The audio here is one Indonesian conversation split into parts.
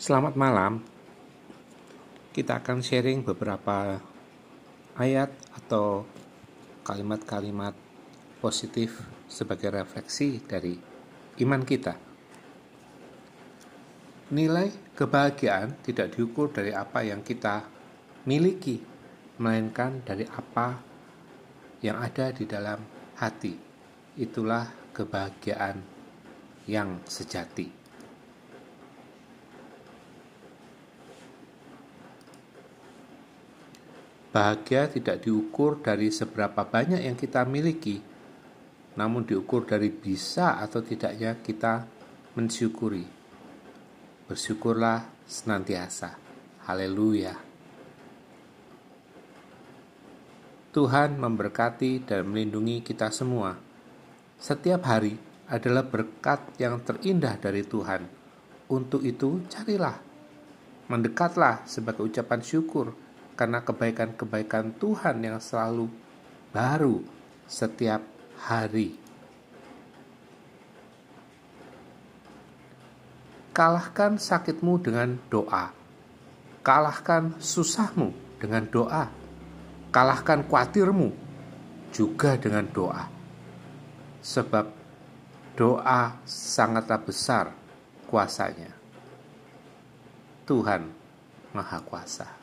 Selamat malam. Kita akan sharing beberapa ayat atau kalimat-kalimat positif sebagai refleksi dari iman kita. Nilai kebahagiaan tidak diukur dari apa yang kita miliki, melainkan dari apa yang ada di dalam hati. Itulah kebahagiaan yang sejati. Bahagia tidak diukur dari seberapa banyak yang kita miliki, namun diukur dari bisa atau tidaknya kita mensyukuri. Bersyukurlah senantiasa. Haleluya. Tuhan memberkati dan melindungi kita semua. Setiap hari adalah berkat yang terindah dari Tuhan. Untuk itu, carilah, mendekatlah sebagai ucapan syukur karena kebaikan-kebaikan Tuhan yang selalu baru setiap hari. Kalahkan sakitmu dengan doa. Kalahkan susahmu dengan doa. Kalahkan khawatirmu juga dengan doa. Sebab doa sangatlah besar kuasanya. Tuhan Maha Kuasa.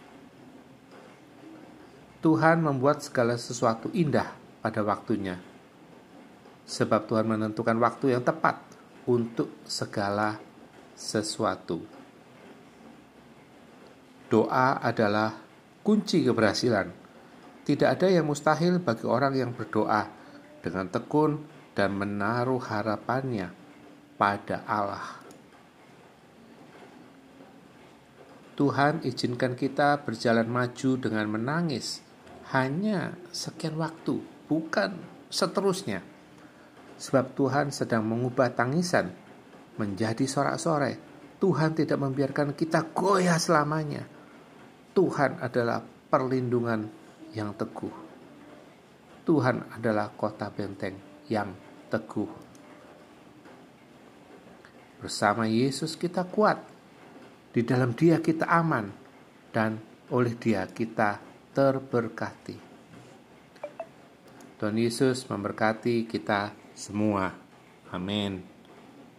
Tuhan membuat segala sesuatu indah pada waktunya. Sebab Tuhan menentukan waktu yang tepat untuk segala sesuatu. Doa adalah kunci keberhasilan. Tidak ada yang mustahil bagi orang yang berdoa dengan tekun dan menaruh harapannya pada Allah. Tuhan izinkan kita berjalan maju dengan menangis hanya sekian waktu, bukan seterusnya. Sebab Tuhan sedang mengubah tangisan menjadi sorak-sorai. Tuhan tidak membiarkan kita goyah selamanya. Tuhan adalah perlindungan yang teguh. Tuhan adalah kota benteng yang teguh. Bersama Yesus kita kuat. Di dalam Dia kita aman dan oleh Dia kita terberkati. Tuhan Yesus memberkati kita semua. Amin.